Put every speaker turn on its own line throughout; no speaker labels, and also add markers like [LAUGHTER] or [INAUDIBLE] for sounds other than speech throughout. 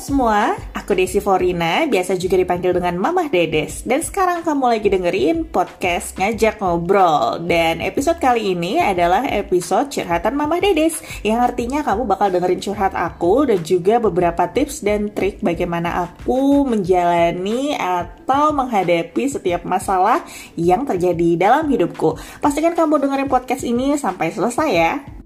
semua, aku Desi Forina, biasa juga dipanggil dengan Mamah Dedes. Dan sekarang kamu lagi dengerin podcast Ngajak Ngobrol. Dan episode kali ini adalah episode curhatan Mamah Dedes, yang artinya kamu bakal dengerin curhat aku dan juga beberapa tips dan trik bagaimana aku menjalani atau menghadapi setiap masalah yang terjadi dalam hidupku. Pastikan kamu dengerin podcast ini sampai selesai ya.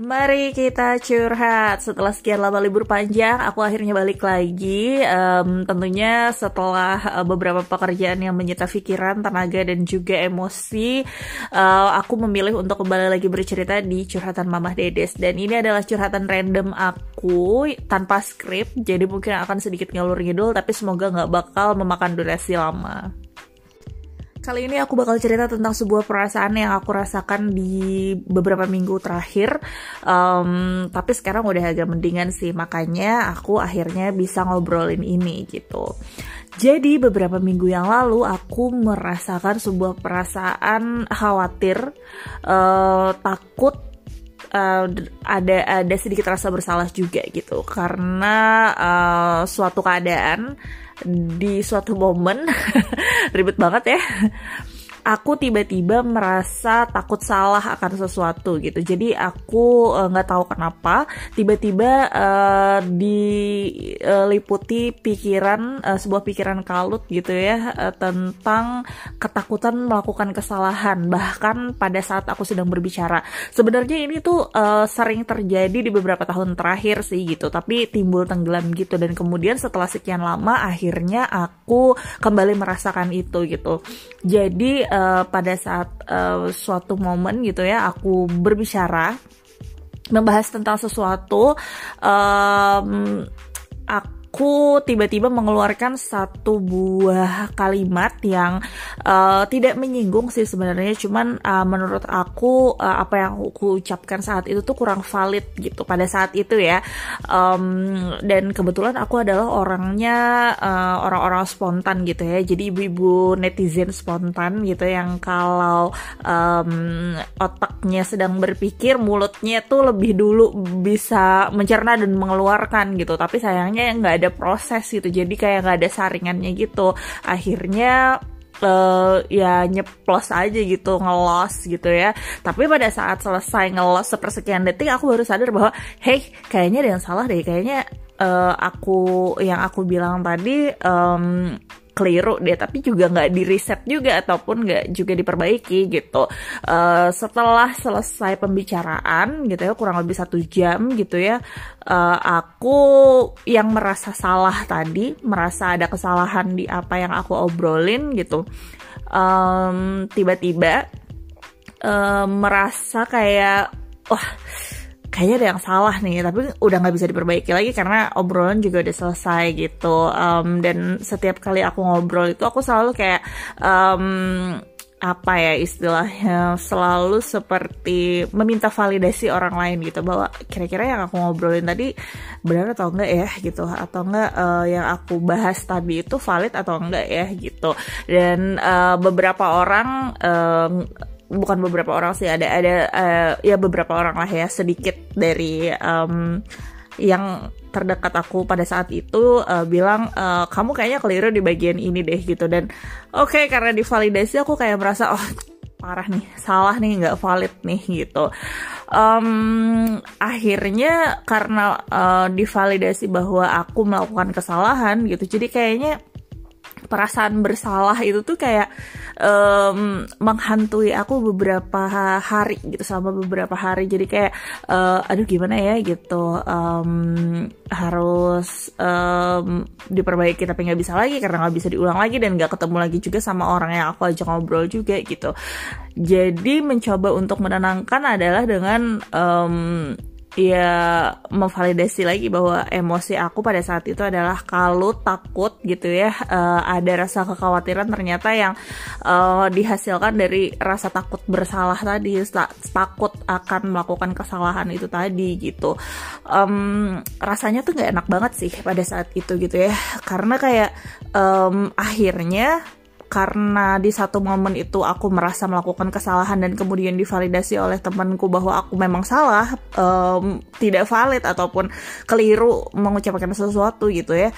Mari kita curhat. Setelah sekian lama libur panjang, aku akhirnya balik lagi. Um, tentunya setelah uh, beberapa pekerjaan yang menyita pikiran, tenaga, dan juga emosi, uh, aku memilih untuk kembali lagi bercerita di curhatan Mamah Dedes. Dan ini adalah curhatan random aku tanpa skrip, jadi mungkin akan sedikit ngalur ngidul, tapi semoga nggak bakal memakan durasi lama. Kali ini aku bakal cerita tentang sebuah perasaan yang aku rasakan di beberapa minggu terakhir. Um, tapi sekarang udah agak mendingan sih, makanya aku akhirnya bisa ngobrolin ini gitu. Jadi beberapa minggu yang lalu aku merasakan sebuah perasaan khawatir, uh, takut uh, ada ada sedikit rasa bersalah juga gitu karena uh, suatu keadaan di suatu momen. [LAUGHS] Ribet banget ya aku tiba-tiba merasa takut salah akan sesuatu gitu. Jadi aku eh, nggak uh, tahu kenapa tiba-tiba uh, diliputi pikiran uh, sebuah pikiran kalut gitu ya uh, tentang ketakutan melakukan kesalahan bahkan pada saat aku sedang berbicara. Sebenarnya ini tuh uh, sering terjadi di beberapa tahun terakhir sih gitu, tapi timbul tenggelam gitu dan kemudian setelah sekian lama akhirnya aku kembali merasakan itu gitu. Jadi uh, pada saat uh, suatu momen gitu ya aku berbicara membahas tentang sesuatu um, aku aku tiba-tiba mengeluarkan satu buah kalimat yang uh, tidak menyinggung sih sebenarnya. Cuman uh, menurut aku uh, apa yang aku ucapkan saat itu tuh kurang valid gitu pada saat itu ya. Um, dan kebetulan aku adalah orangnya uh, orang-orang spontan gitu ya. Jadi ibu-ibu netizen spontan gitu yang kalau um, otaknya sedang berpikir mulutnya tuh lebih dulu bisa mencerna dan mengeluarkan gitu. Tapi sayangnya nggak ada proses gitu. Jadi kayak nggak ada saringannya gitu. Akhirnya uh, ya nyeplos aja gitu ngelos gitu ya. Tapi pada saat selesai ngelos sepersekian detik aku baru sadar bahwa hey kayaknya ada yang salah deh. Kayaknya uh, aku yang aku bilang tadi um, keliru deh tapi juga nggak di reset juga ataupun nggak juga diperbaiki gitu. Uh, setelah selesai pembicaraan gitu ya kurang lebih satu jam gitu ya uh, aku yang merasa salah tadi merasa ada kesalahan di apa yang aku obrolin gitu um, tiba-tiba uh, merasa kayak wah oh, kayaknya ada yang salah nih tapi udah nggak bisa diperbaiki lagi karena obrolan juga udah selesai gitu. Um, dan setiap kali aku ngobrol itu aku selalu kayak um, apa ya istilahnya selalu seperti meminta validasi orang lain gitu bahwa kira-kira yang aku ngobrolin tadi benar atau enggak ya gitu atau enggak uh, yang aku bahas tadi itu valid atau enggak ya gitu. Dan uh, beberapa orang uh, bukan beberapa orang sih ada ada uh, ya beberapa orang lah ya sedikit dari um, yang terdekat aku pada saat itu uh, bilang uh, kamu kayaknya keliru di bagian ini deh gitu. Dan oke okay, karena divalidasi aku kayak merasa oh parah nih salah nih nggak valid nih gitu. Um, akhirnya karena uh, divalidasi bahwa aku melakukan kesalahan gitu jadi kayaknya perasaan bersalah itu tuh kayak um, menghantui aku beberapa hari gitu sama beberapa hari. Jadi kayak uh, aduh gimana ya? gitu. Um, harus um, diperbaiki tapi nggak bisa lagi karena nggak bisa diulang lagi dan nggak ketemu lagi juga sama orang yang aku ajak ngobrol juga gitu. Jadi mencoba untuk menenangkan adalah dengan um, ya memvalidasi lagi bahwa emosi aku pada saat itu adalah kalau takut gitu ya uh, ada rasa kekhawatiran ternyata yang uh, dihasilkan dari rasa takut bersalah tadi takut akan melakukan kesalahan itu tadi gitu. Um, rasanya tuh nggak enak banget sih pada saat itu gitu ya. Karena kayak um, akhirnya karena di satu momen itu aku merasa melakukan kesalahan dan kemudian divalidasi oleh temanku bahwa aku memang salah, um, tidak valid ataupun keliru mengucapkan sesuatu gitu ya.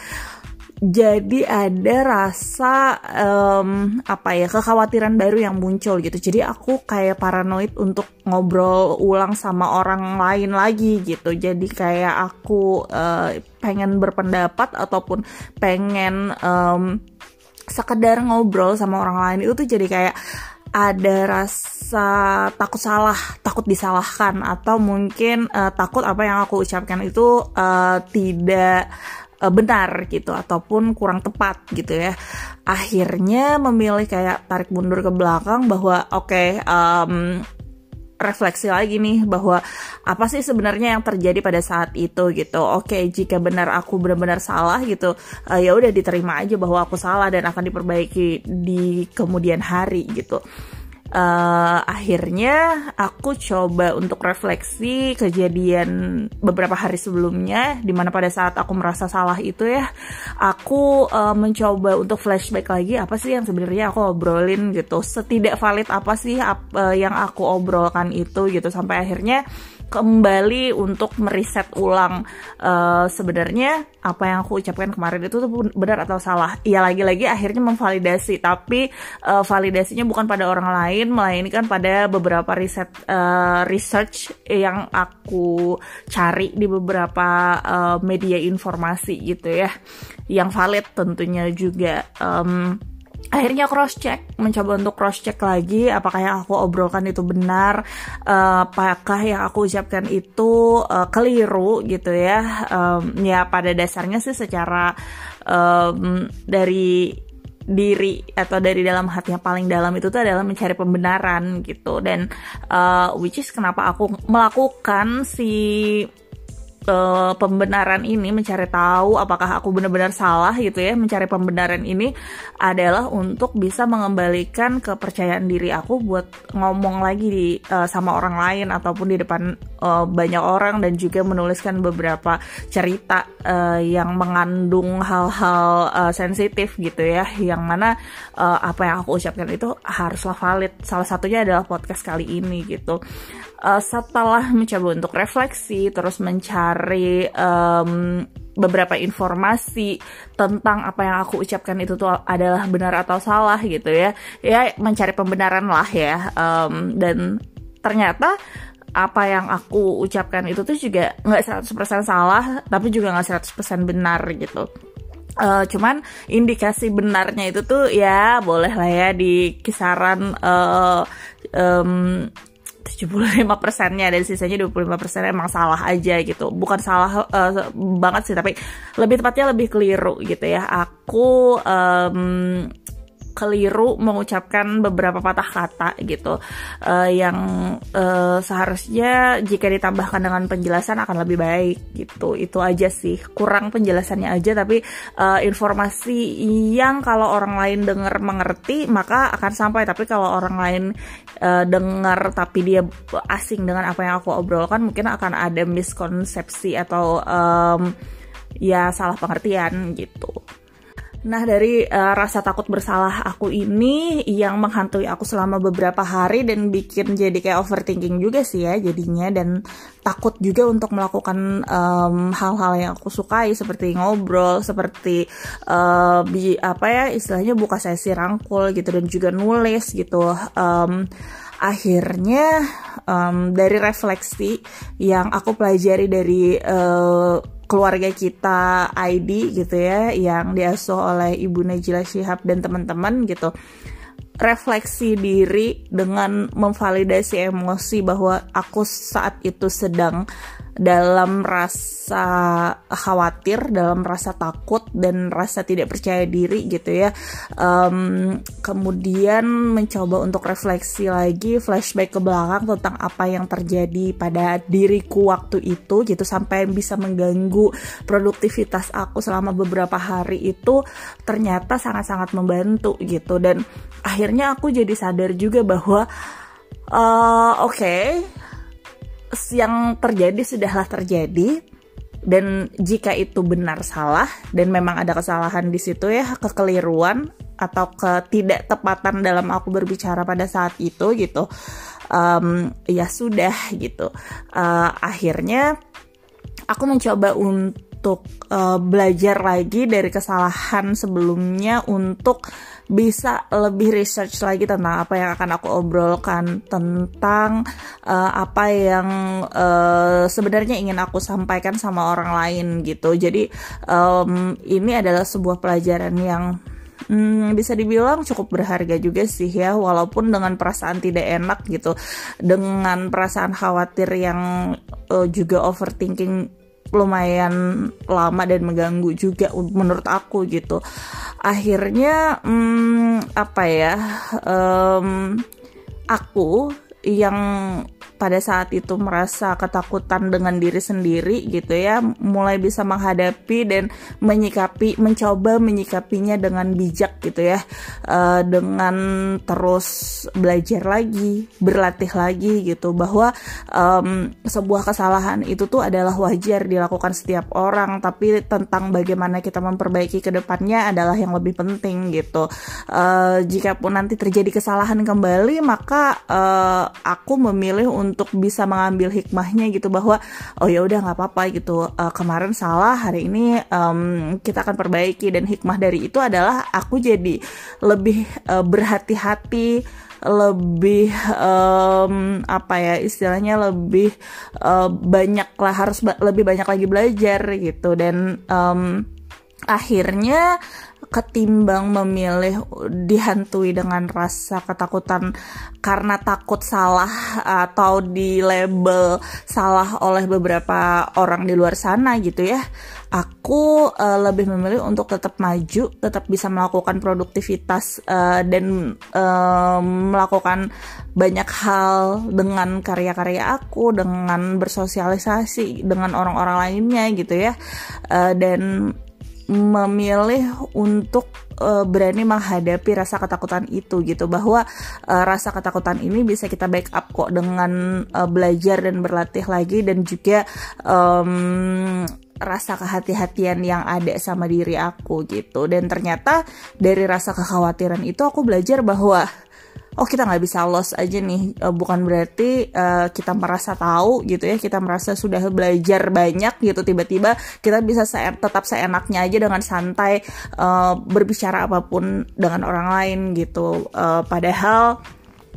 Jadi ada rasa um, apa ya kekhawatiran baru yang muncul gitu. Jadi aku kayak paranoid untuk ngobrol ulang sama orang lain lagi gitu. Jadi kayak aku uh, pengen berpendapat ataupun pengen um, sekedar ngobrol sama orang lain itu tuh jadi kayak ada rasa takut salah, takut disalahkan, atau mungkin uh, takut apa yang aku ucapkan itu uh, tidak uh, benar gitu ataupun kurang tepat gitu ya. Akhirnya memilih kayak tarik mundur ke belakang bahwa oke okay, um, refleksi lagi nih bahwa apa sih sebenarnya yang terjadi pada saat itu gitu. Oke, jika benar aku benar-benar salah gitu, uh, ya udah diterima aja bahwa aku salah dan akan diperbaiki di kemudian hari gitu uh, akhirnya aku coba untuk refleksi kejadian beberapa hari sebelumnya di mana pada saat aku merasa salah itu ya aku uh, mencoba untuk flashback lagi apa sih yang sebenarnya aku obrolin gitu. Setidak valid apa sih uh, yang aku obrolkan itu gitu sampai akhirnya kembali untuk meriset ulang uh, sebenarnya apa yang aku ucapkan kemarin itu tuh benar atau salah. Ya lagi-lagi akhirnya memvalidasi, tapi uh, validasinya bukan pada orang lain, melainkan pada beberapa riset uh, research yang aku cari di beberapa uh, media informasi gitu ya, yang valid tentunya juga. Um, akhirnya cross check mencoba untuk cross check lagi apakah yang aku obrolkan itu benar uh, apakah yang aku ucapkan itu uh, keliru gitu ya. Ya pada dasarnya sih secara dari diri atau dari dalam hati yang paling dalam itu tuh adalah mencari pembenaran gitu. Dan uh, which is kenapa aku melakukan si uh, pembenaran ini mencari tahu apakah aku benar-benar salah gitu ya mencari pembenaran ini adalah untuk bisa mengembalikan kepercayaan diri aku buat ngomong lagi di uh, sama orang lain ataupun di depan uh, banyak orang dan juga menuliskan beberapa cerita uh, yang mengandung hal-hal uh, sensitif gitu ya. Yang mana uh, apa yang aku ucapkan itu haruslah valid. Salah satunya adalah podcast kali ini gitu. Uh, setelah mencoba untuk refleksi terus mencari um, beberapa informasi tentang apa yang aku ucapkan itu tuh adalah benar atau salah gitu ya. Ya mencari pembenaran lah ya um, dan ternyata apa yang aku ucapkan itu tuh juga nggak 100% salah tapi juga nggak 100% benar gitu. Uh, cuman indikasi benarnya itu tuh ya boleh lah ya di kisaran uh, um, 75 persennya dan sisanya 25 persen emang salah aja gitu. Bukan salah uh, banget sih tapi lebih tepatnya lebih keliru gitu ya. Aku um, keliru mengucapkan beberapa patah kata gitu. Uh, yang uh, seharusnya jika ditambahkan dengan penjelasan akan lebih baik gitu. Itu aja sih. Kurang penjelasannya aja tapi uh, informasi yang kalau orang lain dengar mengerti maka akan sampai. Tapi kalau orang lain uh, dengar tapi dia asing dengan apa yang aku obrolkan mungkin akan ada miskonsepsi atau um, ya salah pengertian gitu Nah, dari uh, rasa takut bersalah aku ini yang menghantui aku selama beberapa hari dan bikin jadi kayak overthinking juga sih ya jadinya dan takut juga untuk melakukan hal-hal um, yang aku sukai seperti ngobrol, seperti uh, bi apa ya istilahnya buka sesi rangkul gitu dan juga nulis gitu. Um, akhirnya um, dari refleksi yang aku pelajari dari uh, keluarga kita ID gitu ya yang diasuh oleh Ibu Najila Shihab dan teman-teman gitu refleksi diri dengan memvalidasi emosi bahwa aku saat itu sedang dalam rasa khawatir, dalam rasa takut dan rasa tidak percaya diri gitu ya. Um, kemudian mencoba untuk refleksi lagi, flashback ke belakang tentang apa yang terjadi pada diriku waktu itu gitu sampai bisa mengganggu produktivitas aku selama beberapa hari itu ternyata sangat-sangat membantu gitu dan akhirnya aku jadi sadar juga bahwa uh, oke okay, yang terjadi sudahlah terjadi. Dan jika itu benar salah dan memang ada kesalahan di situ ya kekeliruan atau ketidaktepatan dalam aku berbicara pada saat itu gitu um, ya sudah gitu. Uh, akhirnya aku mencoba untuk uh, belajar lagi dari kesalahan sebelumnya untuk bisa lebih research lagi tentang apa yang akan aku obrolkan tentang uh, apa yang uh, sebenarnya ingin aku sampaikan sama orang lain gitu. Jadi um, ini adalah sebuah pelajaran yang hmm, bisa dibilang cukup berharga juga sih ya walaupun dengan perasaan tidak enak gitu dengan perasaan khawatir yang uh, juga overthinking lumayan lama dan mengganggu juga menurut aku gitu. Akhirnya hmm, apa ya um, aku yang pada saat itu merasa ketakutan dengan diri sendiri gitu ya mulai bisa menghadapi dan menyikapi mencoba menyikapinya dengan bijak gitu ya. Uh, dengan terus belajar lagi berlatih lagi gitu bahwa um, sebuah kesalahan itu tuh adalah wajar dilakukan setiap orang tapi tentang bagaimana kita memperbaiki ke depannya adalah yang lebih penting gitu. Uh, jikapun nanti terjadi kesalahan kembali maka uh, aku memilih untuk untuk bisa mengambil hikmahnya gitu bahwa oh ya udah nggak apa-apa gitu. Uh, kemarin salah hari ini um, kita akan perbaiki. Dan hikmah dari itu adalah aku jadi lebih uh, berhati-hati lebih um, apa ya istilahnya lebih uh, banyak lah harus lebih banyak lagi belajar gitu. Dan um, akhirnya ketimbang memilih dihantui dengan rasa ketakutan karena takut salah atau di label salah oleh beberapa orang di luar sana gitu ya. Aku uh, lebih memilih untuk tetap maju tetap bisa melakukan produktivitas uh, dan uh, melakukan banyak hal dengan karya-karya aku dengan bersosialisasi dengan orang-orang lainnya gitu ya. Uh, dan memilih untuk uh, berani menghadapi rasa ketakutan itu gitu. Bahwa uh, rasa ketakutan ini bisa kita backup kok dengan uh, belajar dan berlatih lagi dan juga um, rasa kehati-hatian yang ada sama diri aku gitu. Dan ternyata dari rasa kekhawatiran itu aku belajar bahwa oh kita nggak bisa loss aja nih. Uh, bukan berarti uh, kita merasa tahu gitu ya kita merasa sudah belajar banyak gitu tiba-tiba kita bisa se tetap seenaknya aja dengan santai uh, berbicara apa pun dengan orang lain gitu. Uh, padahal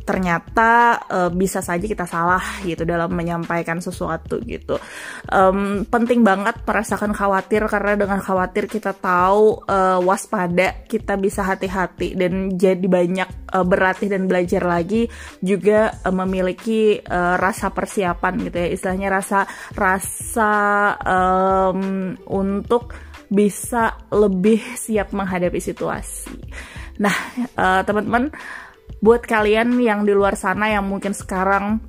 ternyata uh, bisa saja kita salah gitu dalam menyampaikan sesuatu gitu. Um, penting banget merasakan khawatir karena dengan khawatir kita tahu uh, waspada, kita bisa hati-hati dan jadi banyak uh, berlatih dan belajar lagi juga uh, memiliki uh, rasa persiapan gitu ya, istilahnya rasa rasa um, untuk bisa lebih siap menghadapi situasi. Nah, uh, teman-teman buat kalian yang di luar sana yang mungkin sekarang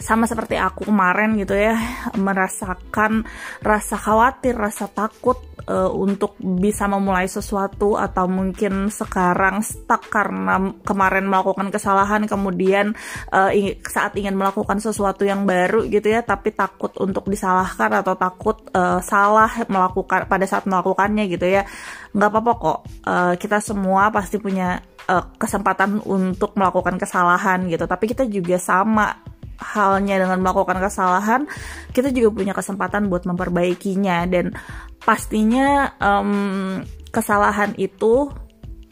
sama seperti aku kemarin gitu ya merasakan rasa khawatir, rasa takut uh, untuk bisa memulai sesuatu atau mungkin sekarang stuck karena kemarin melakukan kesalahan kemudian uh, saat ingin melakukan sesuatu yang baru gitu ya tapi takut untuk disalahkan atau takut uh, salah melakukan pada saat melakukannya gitu ya. Nggak apa-apa kok uh, kita semua pasti punya kesempatan untuk melakukan kesalahan gitu. Tapi kita juga sama halnya dengan melakukan kesalahan kita juga punya kesempatan buat memperbaikinya dan pastinya um, kesalahan itu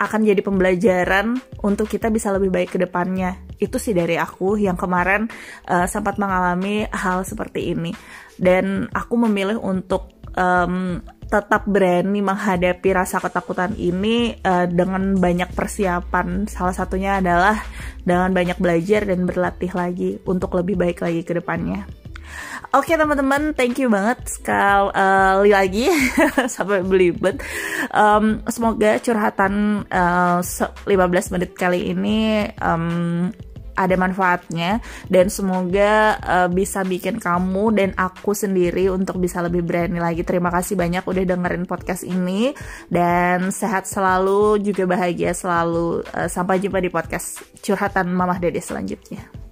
akan jadi pembelajaran untuk kita bisa lebih baik ke depannya. Itu sih dari aku yang kemarin uh, sempat mengalami hal seperti ini. Dan aku memilih untuk um, tetap berani menghadapi rasa ketakutan ini uh, dengan banyak persiapan. Salah satunya adalah dengan banyak belajar dan berlatih lagi untuk lebih baik lagi ke depannya. Oke okay, teman-teman, thank you banget sekali uh, lagi [LAUGHS] sampai belibet. Um, semoga curhatan uh, 15 menit kali ini um, ada manfaatnya dan semoga uh, bisa bikin kamu dan aku sendiri untuk bisa lebih berani lagi. Terima kasih banyak udah dengerin podcast ini dan sehat selalu juga bahagia selalu. Uh, sampai jumpa di podcast curhatan Mamah Dede selanjutnya.